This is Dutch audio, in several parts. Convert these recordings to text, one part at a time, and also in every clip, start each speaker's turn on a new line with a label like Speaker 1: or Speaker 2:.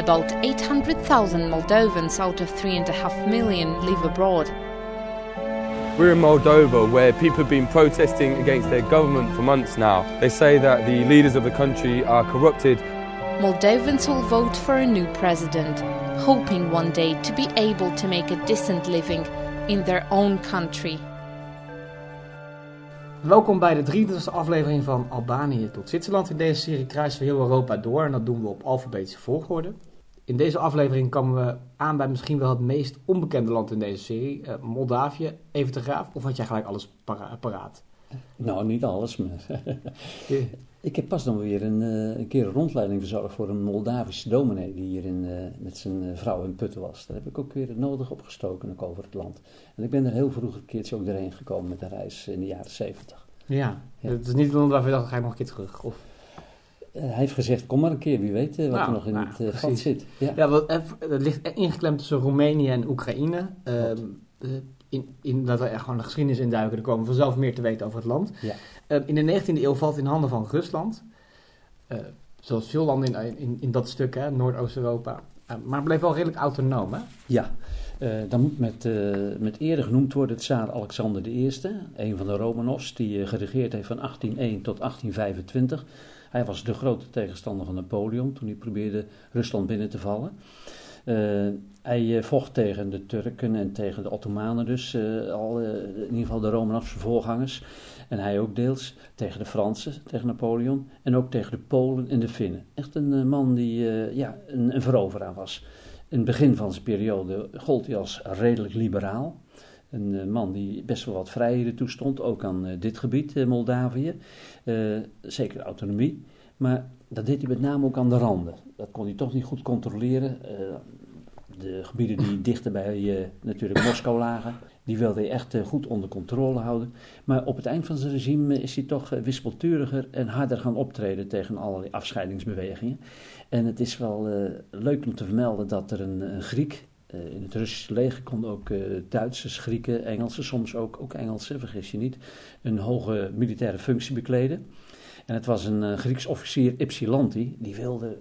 Speaker 1: About 800,000 Moldovans out of 3.5 million live abroad.
Speaker 2: We're in Moldova where people have been protesting against their government for months now. They say that the leaders of the country are corrupted.
Speaker 1: Moldovans will vote for a new president, hoping one day to be able to make a decent living in their own country.
Speaker 3: Welkom bij de 23e aflevering van Albanië tot Zwitserland. In deze serie kruisen we heel Europa door en dat doen we op alfabetische volgorde. In deze aflevering komen we aan bij misschien wel het meest onbekende land in deze serie, uh, Moldavië. Even te graaf, of had jij gelijk alles para paraat?
Speaker 4: Nou, niet alles, maar ik heb pas nog weer een, uh, een, keer een rondleiding verzorgd voor een Moldavische dominee die hier in, uh, met zijn vrouw in Putten was. Daar heb ik ook weer het nodig opgestoken ook over het land. En ik ben er heel vroeg een keertje ook doorheen gekomen met een reis in de jaren zeventig.
Speaker 3: Ja, ja. het is niet waarvan je dacht, ga ik nog een keer terug? Of...
Speaker 4: Uh, hij heeft gezegd, kom maar een keer, wie weet uh, wat nou, er nog in nou, het uh, vat zit.
Speaker 3: Ja, ja wat, het ligt ingeklemd tussen Roemenië en Oekraïne. Uh, in, in, dat we er gewoon de geschiedenis induiken, dan komen we vanzelf meer te weten over het land.
Speaker 4: Ja.
Speaker 3: Ehm, in de 19e eeuw valt in handen van Rusland. zoals veel landen in, in, in dat stuk, Noordoost-Europa. maar bleef wel redelijk autonoom, hè?
Speaker 4: Ja, uh, dan moet met, uh, met eerder genoemd worden tsaar Alexander I, een van de Romanovs, die uh, geregeerd heeft van 1801 tot 1825. Hij was de grote tegenstander van Napoleon toen hij probeerde Rusland binnen te vallen. hij vocht tegen de Turken en tegen de Ottomanen dus, al, in ieder geval de Romanovse voorgangers. En hij ook deels tegen de Fransen, tegen Napoleon en ook tegen de Polen en de Finnen. Echt een man die ja, een, een veroveraar was. In het begin van zijn periode gold hij als redelijk liberaal. Een uh, man die best wel wat vrijheden toestond, ook aan uh, dit gebied, uh, Moldavië. zeker autonomie. Maar dat deed hij met name ook aan de randen. Dat kon hij toch niet goed controleren. de gebieden die dichter bij natuurlijk Moskou lagen, die wilde hij echt goed onder controle houden. Maar op het eind van zijn regime is hij toch wispelturiger en harder gaan optreden tegen allerlei afscheidingsbewegingen. En het is wel leuk om te vermelden dat er een, een Griek, in het Russische leger konden ook uh, Duitsers, Grieken, Engelsen, soms ook, ook Engelsen, vergis je niet, een hoge militaire functie bekleden. En het was een Grieks officier Ypsilanti, die wilde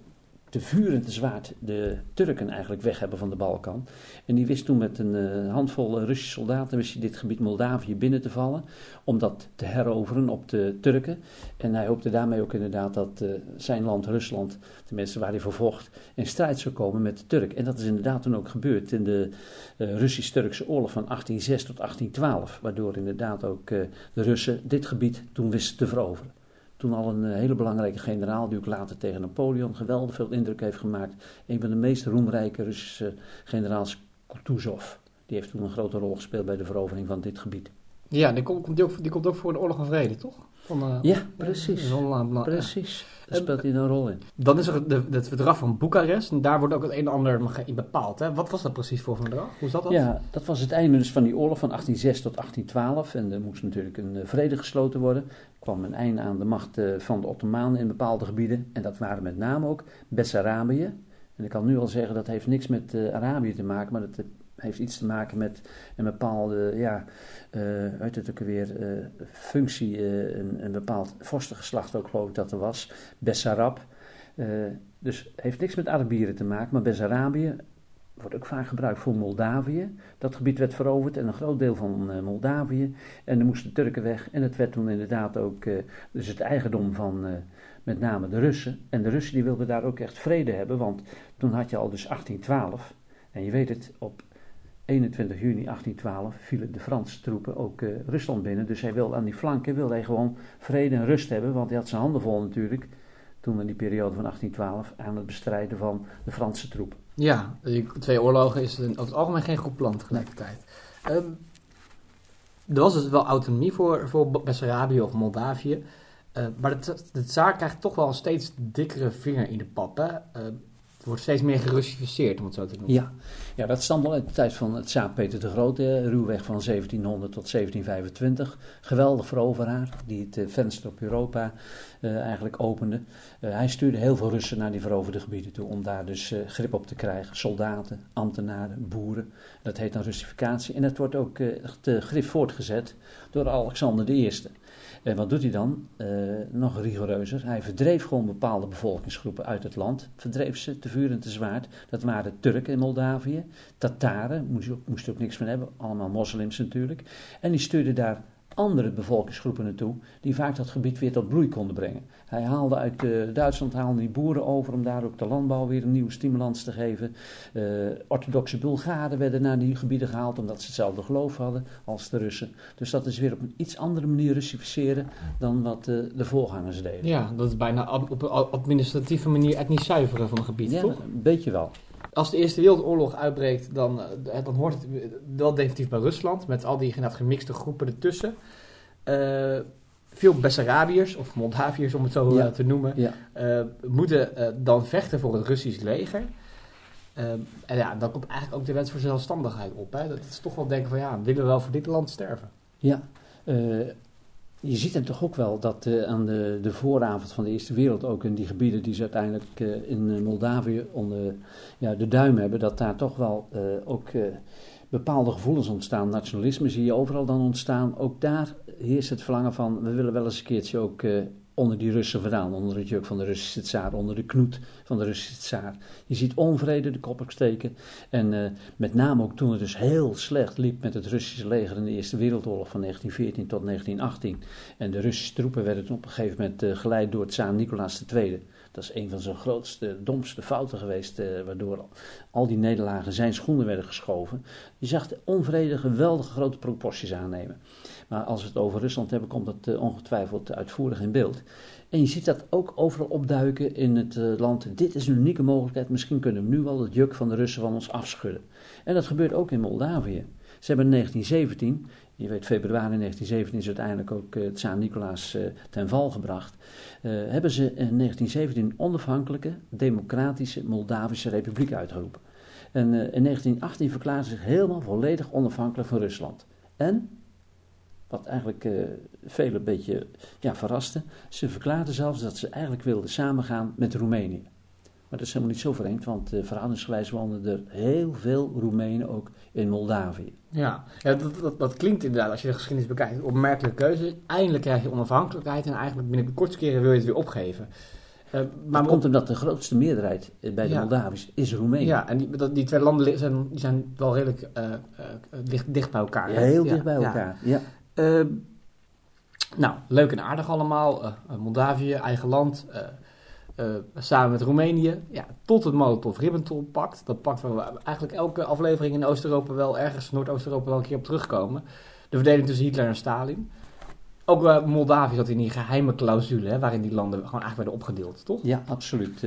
Speaker 4: te vuur en te zwaard de Turken eigenlijk weg hebben van de Balkan. En die wist toen met een uh, handvol Russische soldaten wist hij dit gebied Moldavië binnen te vallen, om dat te heroveren op de Turken. En hij hoopte daarmee ook inderdaad dat uh, zijn land, Rusland, tenminste waar hij voor vocht, in strijd zou komen met de Turk. En dat is inderdaad toen ook gebeurd in de Russisch-Turkse oorlog van 1806 tot 1812, waardoor inderdaad ook de Russen dit gebied toen wisten te veroveren. Toen al een hele belangrijke generaal, die ook later tegen Napoleon geweldig veel indruk heeft gemaakt. Een van de meest roemrijke Russische generaals, Kutuzov. Die heeft toen een grote rol gespeeld bij de verovering van dit gebied.
Speaker 3: Ja, die komt, die ook, die komt ook voor de oorlog van vrede, toch? Van,
Speaker 4: uh, ja, precies. Precies. Daar speelt hij een rol in.
Speaker 3: Dan is er de, het verdrag van Boekarest. En daar wordt ook het een en ander in bepaald. Hè? Wat was dat precies voor verdrag? Hoe zat dat?
Speaker 4: Ja, dat was het einde dus van die oorlog van 1806 tot 1812. En er moest natuurlijk een vrede gesloten worden. Kwam een einde aan de macht van de Ottomanen in bepaalde gebieden. En dat waren met name ook Bessarabië. En ik kan nu al zeggen dat heeft niks met uh, Arabië te maken, maar dat heeft iets te maken met een bepaalde, ja, uh, weet het ook weer, functie, een, een, bepaald vorstengeslacht ook geloof ik dat er was, Bessarab. dus heeft niks met Arabieren te maken, maar Bessarabië wordt ook vaak gebruikt voor Moldavië. Dat gebied werd veroverd en een groot deel van Moldavië. En er moesten Turken weg en het werd toen inderdaad ook dus het eigendom van met name de Russen. En de Russen die wilden daar ook echt vrede hebben, want toen had je al dus 1812... En je weet het, op 21 juni 1812 vielen de Franse troepen ook Rusland binnen. Dus hij wilde aan die flanken wilde hij gewoon vrede en rust hebben. Want hij had zijn handen vol natuurlijk. Toen in die periode van 1812 aan het bestrijden van de Franse troepen.
Speaker 3: Ja, twee oorlogen is over het algemeen geen goed plan tegelijkertijd. Um, er was dus wel autonomie voor, voor Bessarabië of Moldavië. Uh, maar de, tsaar krijgt toch wel een steeds dikkere vinger in de pap. Hè? Uh, het wordt steeds meer gerussificeerd, om het zo te noemen.
Speaker 4: Ja, ja dat stamt al uit de tijd van het Tsaar Peter de Grote, ruwweg van 1700 tot 1725. Geweldig veroveraar, die het eh, venster op Europa uh, eigenlijk opende. Uh, hij stuurde heel veel Russen naar die veroverde gebieden toe, om daar dus grip op te krijgen. Soldaten, ambtenaren, boeren. Dat heet dan Russificatie. En dat wordt ook echt grif voortgezet door Alexander I. En wat doet hij dan? Uh, nog rigoureuzer. Hij verdreef gewoon bepaalde bevolkingsgroepen uit het land. Verdreef ze te vuur en te zwaard. Dat waren Turken in Moldavië. Tataren, moest moest ook niks van hebben. Allemaal moslims natuurlijk. En die stuurde daar andere bevolkingsgroepen naartoe, die vaak dat gebied weer tot bloei konden brengen. Hij haalde uit uh, Duitsland haalde die boeren over om daar ook de landbouw weer een nieuwe stimulans te geven. Uh, orthodoxe Bulgaren werden naar die gebieden gehaald omdat ze hetzelfde geloof hadden als de Russen. Dus dat is weer op een iets andere manier Russificeren dan wat uh, de voorgangers deden.
Speaker 3: Ja, dat is bijna op een administratieve manier etnisch zuiveren van een gebied,
Speaker 4: ja,
Speaker 3: toch?
Speaker 4: een beetje wel.
Speaker 3: Als de Eerste Wereldoorlog uitbreekt, dan, dan hoort het wel definitief bij Rusland, met al die gemixte groepen ertussen. Uh, veel Bessarabiërs, of Moldaviërs om het zo ja. te noemen,
Speaker 4: ja.
Speaker 3: uh, moeten uh, dan vechten voor het Russisch leger. en ja, dan komt eigenlijk ook de wens voor zelfstandigheid op. Hè? Dat is toch wel denken van ja, willen we wel voor dit land sterven?
Speaker 4: Ja, je ziet het toch ook wel dat uh, aan de, de vooravond van de Eerste Wereld, ook in die gebieden die ze uiteindelijk uh, in Moldavië onder ja, de duim hebben, dat daar toch wel ook bepaalde gevoelens ontstaan. Nationalisme zie je overal dan ontstaan. Ook daar heerst het verlangen van, we willen wel eens een keertje ook onder die Russen vandaan, onder het juk van de Russische tsaar, onder de knoet van de Russische tsaar. Je ziet onvrede de kop opsteken. En uh, met name ook toen het dus heel slecht liep met het Russische leger in de Eerste Wereldoorlog van 1914 tot 1918. En de Russische troepen werden op een gegeven moment uh, geleid door tsaar Nicolaas II. Dat is een van zijn grootste, domste fouten geweest, uh, waardoor al die nederlagen zijn schoenen werden geschoven. Je zag de onvrede geweldige grote proporties aannemen. Maar als we het over Rusland hebben, komt dat uh, ongetwijfeld uitvoerig in beeld. En je ziet dat ook overal opduiken in het uh, land. Dit is een unieke mogelijkheid. Misschien kunnen we nu wel het juk van de Russen van ons afschudden. En dat gebeurt ook in Moldavië. Ze hebben in 1917, je weet februari 1917 is uiteindelijk ook uh, Tsar Nicolaas ten val gebracht. hebben ze in 1917 een onafhankelijke, democratische Moldavische republiek uitgeroepen. En in 1918 verklaarden ze zich helemaal volledig onafhankelijk van Rusland. En wat eigenlijk velen een beetje ja, verraste. Ze verklaarden zelfs dat ze eigenlijk wilden samengaan met Roemenië. Maar dat is helemaal niet zo vreemd, want uh, verhoudingsgewijs woonden er heel veel Roemenen ook in Moldavië.
Speaker 3: Ja, ja dat, dat, dat, klinkt inderdaad, als je de geschiedenis bekijkt, een opmerkelijke keuze. Eindelijk krijg je onafhankelijkheid en eigenlijk binnen de kortste keren wil je het weer opgeven.
Speaker 4: Uh, maar dat komt omdat de grootste meerderheid bij de ja, Moldaviërs is Roemenië.
Speaker 3: Ja, en die, die twee landen zijn, die zijn wel redelijk uh, uh, dicht, dicht bij elkaar.
Speaker 4: Ja, heel dicht bij elkaar, ja.
Speaker 3: Nou, leuk en aardig allemaal. Moldavië, eigen land. Uh, samen met Roemenië. Ja, tot het Molotov-Ribbentrop-pact. Dat pact waar we eigenlijk elke aflevering in Oost-Europa wel ergens, Noordoost-Europa wel een keer op terugkomen. De verdeling tussen Hitler en Stalin. Ook Moldavië zat in die geheime clausule, hè, waarin die landen gewoon eigenlijk werden opgedeeld, toch?
Speaker 4: Ja, absoluut.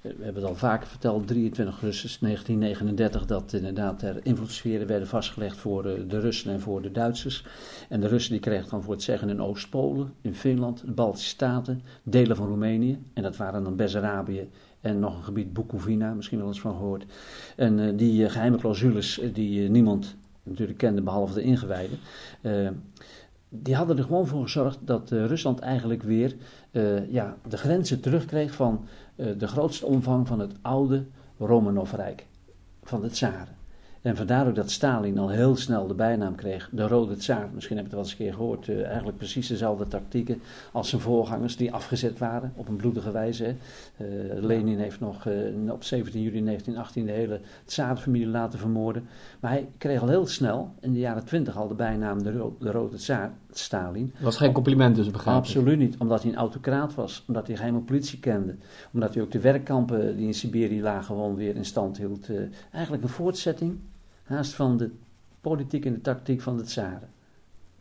Speaker 4: We hebben het al vaker verteld, 23 augustus 1939, dat inderdaad er invloedssferen werden vastgelegd voor de Russen en voor de Duitsers. En de Russen die kregen dan voor het zeggen in Oost-Polen, in Finland, de Baltische Staten, delen van Roemenië. En dat waren dan Bessarabië en nog een gebied Bukovina, misschien wel eens van gehoord. En uh, die uh, geheime clausules die niemand natuurlijk kende behalve de ingewijden, die hadden er gewoon voor gezorgd dat Rusland eigenlijk weer ja, de grenzen terugkreeg van de grootste omvang van het oude Romanov-rijk, van de tsaren. En vandaar ook dat Stalin al heel snel de bijnaam kreeg, de Rode Tsaar. Misschien heb je het wel eens een keer gehoord. Uh, eigenlijk precies dezelfde tactieken als zijn voorgangers die afgezet waren op een bloedige wijze. Uh, Lenin heeft nog op 17 juli 1918 de hele Tsaarfamilie laten vermoorden. Maar hij kreeg al heel snel, in de jaren 20 al de bijnaam de, Ro de Rode Tsaar, Stalin.
Speaker 3: Dat was geen compliment dus, begrijp ik?
Speaker 4: Absoluut niet, omdat hij een autocraat was, omdat hij geheime politie kende. Omdat hij ook de werkkampen die in Siberië lagen gewoon weer in stand hield. eigenlijk een voortzetting haast van de politiek en de tactiek van de tsaren.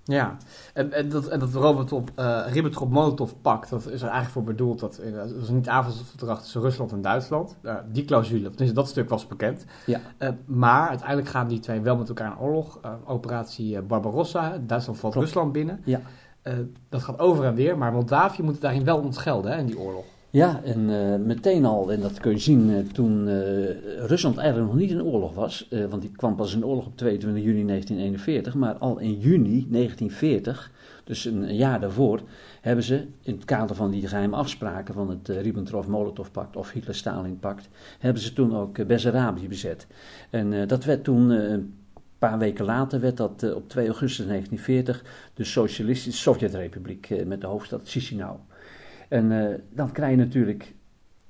Speaker 3: Ja, en, en dat, en dat Robotop, uh, Ribbentrop-Molotov-pact, dat is er eigenlijk voor bedoeld, dat, dat was niet avondverdrag tussen Rusland en Duitsland. Uh, die clausule, dus dat stuk was bekend.
Speaker 4: Ja.
Speaker 3: Uh, maar uiteindelijk gaan die twee wel met elkaar in oorlog. operatie Barbarossa, Duitsland valt Klopt. Rusland binnen.
Speaker 4: Ja.
Speaker 3: dat gaat over en weer, maar Moldavië moet het daarin wel ontgelden, hè, in die oorlog.
Speaker 4: Ja, en uh, meteen al, en dat kun je zien uh, toen uh, Rusland eigenlijk nog niet in oorlog was, want die kwam pas in oorlog op 22 juni 1941, maar al in juni 1940, dus een jaar daarvoor, hebben ze in het kader van die geheime afspraken van het Ribbentrop-Molotov-pact of Hitler-Stalin-pact, hebben ze toen ook Bessarabië bezet. En dat werd toen paar weken later werd dat eh, op 2 augustus 1940 de Socialistische Sovjetrepubliek met de hoofdstad Chisinau. En uh, dan krijg je natuurlijk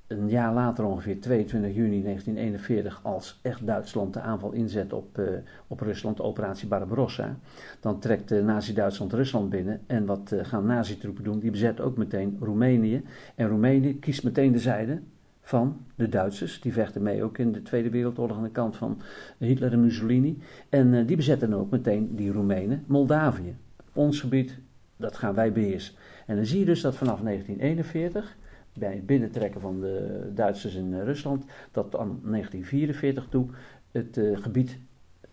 Speaker 4: een jaar later, ongeveer 22 juni 1941, als echt Duitsland de aanval inzet op, op Rusland, operatie Barbarossa. Dan trekt Nazi-Duitsland Rusland binnen. En wat gaan nazi-troepen doen? Die bezetten ook meteen Roemenië. En Roemenië kiest meteen de zijde van de Duitsers. Die vechten mee ook in de Tweede Wereldoorlog aan de kant van Hitler en Mussolini. En uh, die bezetten ook meteen die Roemenen Moldavië. Ons gebied, dat gaan wij beheersen. En dan zie je dus dat vanaf 1941, bij het binnentrekken van de Duitsers in uh, Rusland, dat aan 1944 toe het uh, gebied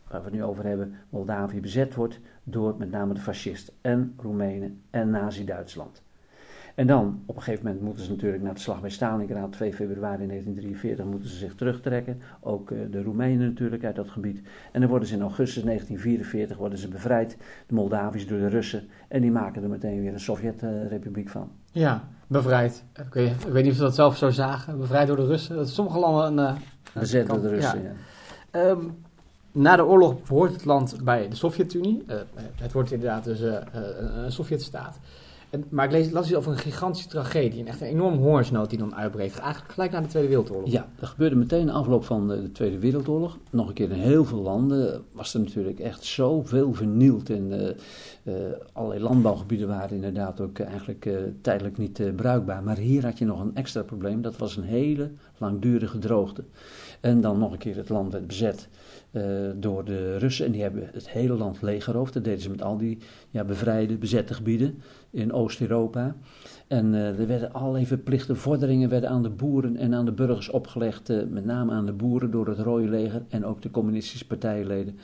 Speaker 4: waar we het nu over hebben, Moldavië, bezet wordt door met name de fascisten en Roemenen en Nazi-Duitsland. En dan, op een gegeven moment moeten ze natuurlijk naar de slag bij Stalingrad, 2 februari 1943, moeten ze zich terugtrekken. Ook uh, de Roemenen natuurlijk uit dat gebied. En dan worden ze in augustus 1944 worden ze bevrijd, de Moldaviërs door de Russen. En die maken er meteen weer een Sovjetrepubliek van.
Speaker 3: Ja, bevrijd. Ik weet, ik weet, niet of ze dat zelf zo zagen. Bevrijd door de Russen. Dat is sommige landen een... Uh,
Speaker 4: Bezet door de Russen, ja.
Speaker 3: ja. Um, na de oorlog behoort het land bij de Sovjet-Unie. Uh, het wordt inderdaad dus een Sovjetstaat. Maar ik las iets over een gigantische tragedie. Een echt een enorm hongersnood die dan uitbreekt. Eigenlijk gelijk na de Tweede Wereldoorlog.
Speaker 4: Ja, dat gebeurde meteen na afloop van de, de, Tweede Wereldoorlog. Nog een keer in heel veel landen was er natuurlijk echt zoveel vernield. En uh, uh, allerlei landbouwgebieden waren inderdaad ook eigenlijk uh, tijdelijk niet bruikbaar. Maar hier had je nog een extra probleem. Dat was een hele langdurige droogte. En dan nog een keer het land werd bezet. Door de Russen. En die hebben het hele land leeggeroofd. Dat deden ze met al die ja, bevrijde, bezette gebieden in Oost-Europa. En uh, er werden allerlei verplichte vorderingen werden aan de boeren en aan de burgers opgelegd. Uh, met name aan de boeren door het Rode Leger en ook de communistische partijleden.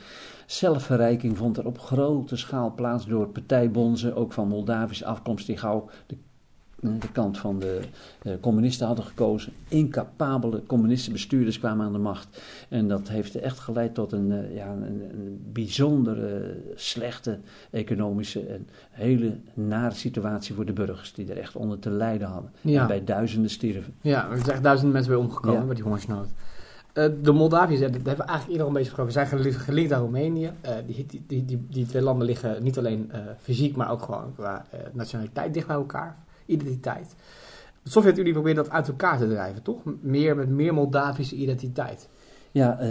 Speaker 4: Zelfverrijking vond er op grote schaal plaats door partijbonzen, ook van Moldavische afkomst, die gauw de de kant van de uh, communisten hadden gekozen. Incapabele communistische bestuurders kwamen aan de macht. En dat heeft echt geleid tot een, uh, ja, een, een bijzondere, slechte economische en hele nare situatie voor de burgers. Die er echt onder te lijden hadden.
Speaker 3: Ja.
Speaker 4: En bij duizenden stierven.
Speaker 3: Ja, er zijn echt duizenden mensen bij omgekomen
Speaker 4: Ja.
Speaker 3: met die hongersnood. Eh, de Moldaviërs, eh, daar hebben we eigenlijk eerder al een beetje gesproken, zijn geli- gelinkt aan Roemenië. Eh, die, die, die, die, die twee landen liggen niet alleen eh, fysiek, maar ook gewoon qua eh, nationaliteit dicht bij elkaar. Identiteit. De Sovjet-Unie probeerde dat uit elkaar te drijven, toch? Meer met meer Moldavische identiteit.
Speaker 4: Ja, eh,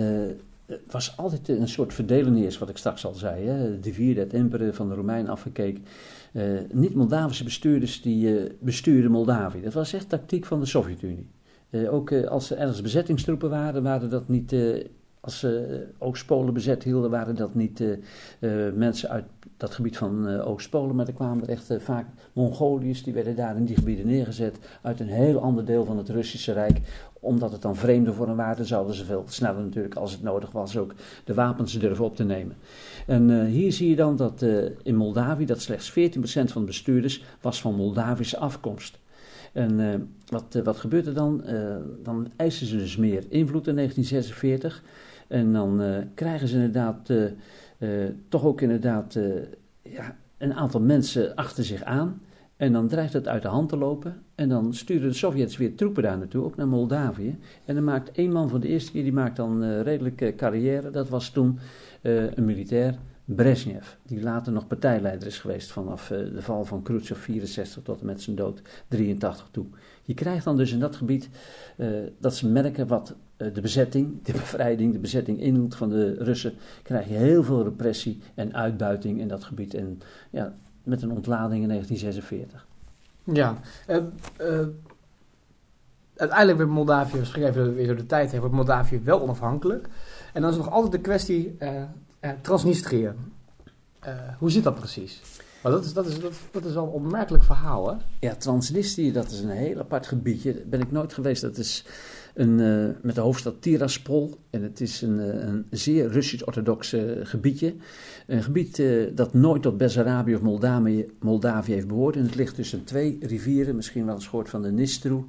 Speaker 4: het was altijd een soort verdeleneers, wat ik straks al zei. Hè? De vierde, het imperen van de Romein afgekeken. Eh, Niet-Moldavische bestuurders die eh, bestuurden Moldavië. Dat was echt tactiek van de Sovjet-Unie. Ook als er ergens bezettingstroepen waren, waren dat niet. Eh, als ze Oost-Polen bezet hielden, waren dat niet eh, eh, mensen uit dat gebied van eh, Oost-Polen, maar er kwamen er echt eh, vaak Mongoliërs, die werden daar in die gebieden neergezet uit een heel ander deel van het Russische Rijk. Omdat het dan vreemde voor hen waren, zouden ze veel sneller natuurlijk, als het nodig was, ook de wapens durven op te nemen. En eh, hier zie je dan dat eh, in Moldavië dat slechts 14% van de bestuurders was van Moldavische afkomst. En eh, wat, eh, wat gebeurt er dan? Eh, dan eisen ze dus meer invloed in 1946. En dan eh, krijgen ze inderdaad eh, eh, toch ook inderdaad ja, een aantal mensen achter zich aan. En dan dreigt het uit de hand te lopen. En dan sturen de Sovjets weer troepen daar naartoe, ook naar Moldavië. En dan maakt één man van de eerste keer, die maakt dan eh, redelijk eh, carrière. Dat was toen een militair, Brezhnev. Die later nog partijleider is geweest vanaf de val van Khrushchev 64 tot en met zijn dood 83 toe. Je krijgt dan dus in dat gebied eh, dat ze merken wat eh, de bezetting, de bevrijding, de bezetting inhield van de Russen. Krijg je heel veel repressie en uitbuiting in dat gebied. En ja, met een ontlading in 1946.
Speaker 3: Ja. eh, uiteindelijk werd Moldavië, misschien even weer door de tijd heen, wordt Moldavië wel onafhankelijk. En dan is nog altijd de kwestie Transnistrië. Hoe zit dat precies? Maar dat is, dat, is, dat, is wel een opmerkelijk verhaal, hè?
Speaker 4: Ja, Transnistrië, dat is een heel apart gebiedje. Daar ben ik nooit geweest. Dat is een, eh, met de hoofdstad Tiraspol. En het is een, eh, een zeer Russisch-orthodox eh, gebiedje. Een gebied eh, dat nooit tot Bessarabië of Moldavië, Moldavië heeft behoord. En het ligt tussen twee rivieren. Misschien wel eens gehoord van de Nistru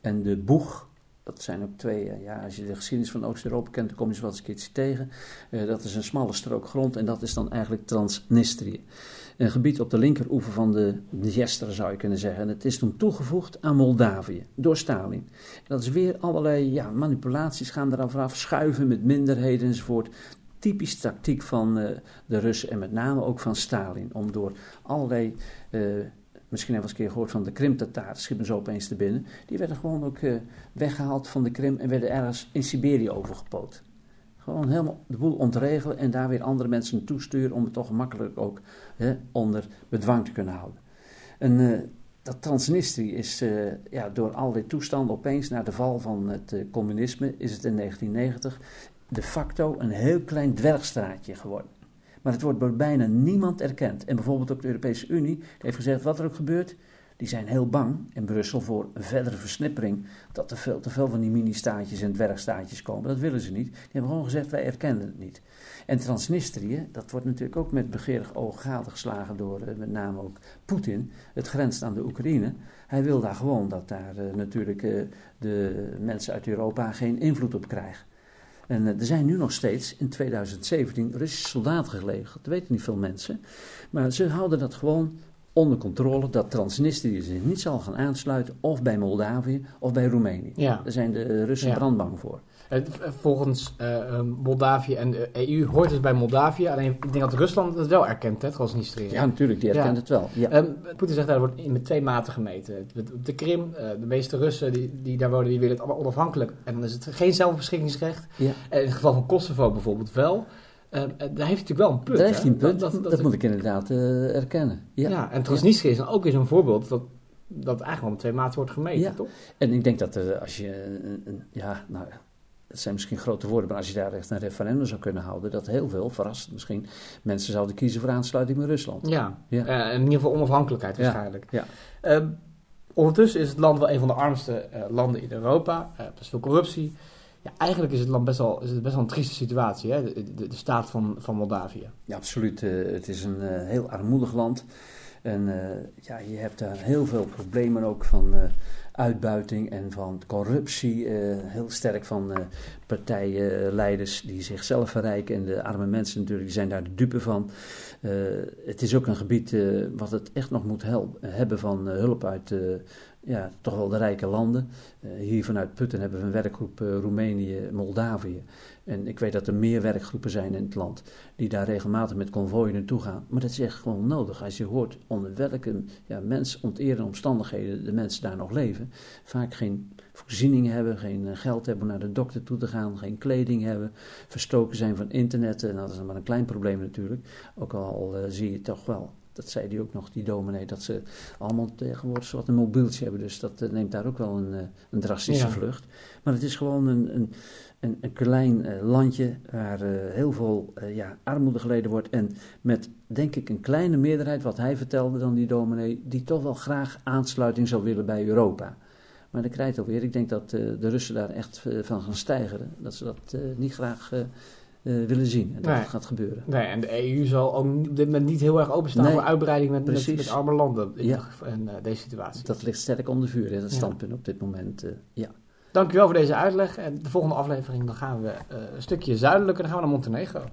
Speaker 4: en de Boeg. Dat zijn ook twee, ja, als je de geschiedenis van Oost-Europa kent, dan kom je ze wel eens een keertje tegen. Dat is een smalle strook grond en dat is dan eigenlijk Transnistrië. Een gebied op de linkeroever van de Dniester zou je kunnen zeggen. En het is toen toegevoegd aan Moldavië door Stalin. Dat is weer allerlei ja, manipulaties gaan eraf af, schuiven met minderheden enzovoort. typisch tactiek van uh, de Russen en met name ook van Stalin. Om door allerlei, uh, misschien hebben we eens een keer gehoord van de Krim-Tataren, schieten zo opeens te binnen. Die werden gewoon ook uh, weggehaald van de Krim en werden ergens in Siberië overgepoot. Gewoon helemaal de boel ontregelen en daar weer andere mensen naartoe sturen om het toch makkelijk ook hè, onder bedwang te kunnen houden. En dat Transnistrië is ja, door allerlei toestanden opeens na de val van het communisme, is het in 1990 de facto een heel klein dwergstraatje geworden. Maar het wordt door bijna niemand erkend. En bijvoorbeeld ook de Europese Unie heeft gezegd wat er ook gebeurt. Die zijn heel bang in Brussel voor een verdere versnippering. Dat er veel te veel van die mini-staatjes en dwergstaatjes komen. Dat willen ze niet. Die hebben gewoon gezegd wij erkennen het niet. En Transnistrië, dat wordt natuurlijk ook met begeerig oog gadegeslagen door uh, met name ook Poetin. Het grenst aan de Oekraïne. Hij wil daar gewoon dat daar uh, natuurlijk uh, de mensen uit Europa geen invloed op krijgen. En er zijn nu nog steeds in 2017 Russische soldaten gelegen. Dat weten niet veel mensen. Maar ze houden dat gewoon onder controle dat Transnistrië zich niet zal gaan aansluiten of bij Moldavië of bij Roemenië. Ja. Daar zijn de Russen ja. brandbang voor.
Speaker 3: Volgens uh, Moldavië en de EU hoort het bij Moldavië. Alleen ik denk dat Rusland het wel erkent, hè, Transnistrië.
Speaker 4: Ja, natuurlijk, die erkent ja. het wel. Ja.
Speaker 3: Um, Poetin zegt dat wordt met twee maten gemeten. Op de Krim, uh, de meeste Russen die, die daar wonen, die willen het allemaal onafhankelijk. En dan is het geen zelfbeschikkingsrecht. Ja. En in het geval van Kosovo bijvoorbeeld wel. Uh, daar heeft hij natuurlijk wel een punt.
Speaker 4: Daar heeft hij een punt, dat, dat, dat, dat moet ik inderdaad uh, erkennen.
Speaker 3: Ja, ja en Transnistrië is dan ook eens een voorbeeld dat, dat eigenlijk om twee maten wordt gemeten, ja. toch?
Speaker 4: En ik denk dat als je, ja, nou het zijn misschien grote woorden, maar als je daar echt een referendum zou kunnen houden, dat heel veel, verrassend misschien, mensen zouden kiezen voor aansluiting met Rusland.
Speaker 3: Ja, ja. In ieder geval onafhankelijkheid waarschijnlijk. Ja. Uh, ondertussen is het land wel een van de armste landen in Europa. er is veel corruptie. Ja, eigenlijk is het land best wel, is het best wel een trieste situatie, hè? De, staat van, van Moldavië.
Speaker 4: Ja, absoluut. het is een heel armoedig land. En ja, je hebt daar heel veel problemen ook van uitbuiting en van corruptie. Heel sterk van partijleiders die zichzelf verrijken. En de arme mensen natuurlijk, zijn daar de dupe van. Uh, het is ook een gebied wat het echt nog moet hebben van hulp uit ja, toch wel de rijke landen. hier vanuit Putten hebben we een werkgroep Roemenië, Moldavië. En ik weet dat er meer werkgroepen zijn in het land die daar regelmatig met konvooien naartoe gaan. Maar dat is echt gewoon nodig. Als je hoort onder welke ja, mensonterende omstandigheden de mensen daar nog leven. Vaak geen voorzieningen hebben, geen eh, geld hebben om naar de dokter toe te gaan, geen kleding hebben, verstoken zijn van internet. En dat is maar een klein probleem natuurlijk. Ook al uh, zie je toch wel dat zei hij ook nog, die dominee, dat ze allemaal tegenwoordig wat een mobieltje hebben. Dus dat uh, neemt daar ook wel een, uh, een drastische ja. vlucht. Maar het is gewoon een, een, een, een klein landje waar heel veel ja, armoede geleden wordt. En met, denk ik, een kleine meerderheid, wat hij vertelde dan, die dominee, die toch wel graag aansluiting zou willen bij Europa. Maar dan krijgt ook weer, ik denk dat de Russen daar echt van gaan stijgen. Dat ze dat niet graag willen zien. En dat nee. gaat gebeuren.
Speaker 3: Nee, en de EU zal ook op dit moment niet heel erg openstaan nee, voor uitbreiding met, met, met, arme landen in, ja. in deze situatie.
Speaker 4: Dat ligt sterk onder vuur, dat ja. standpunt op dit moment. Ja.
Speaker 3: Dankjewel voor deze uitleg. En de volgende aflevering dan gaan we een stukje zuidelijker, dan gaan we naar Montenegro.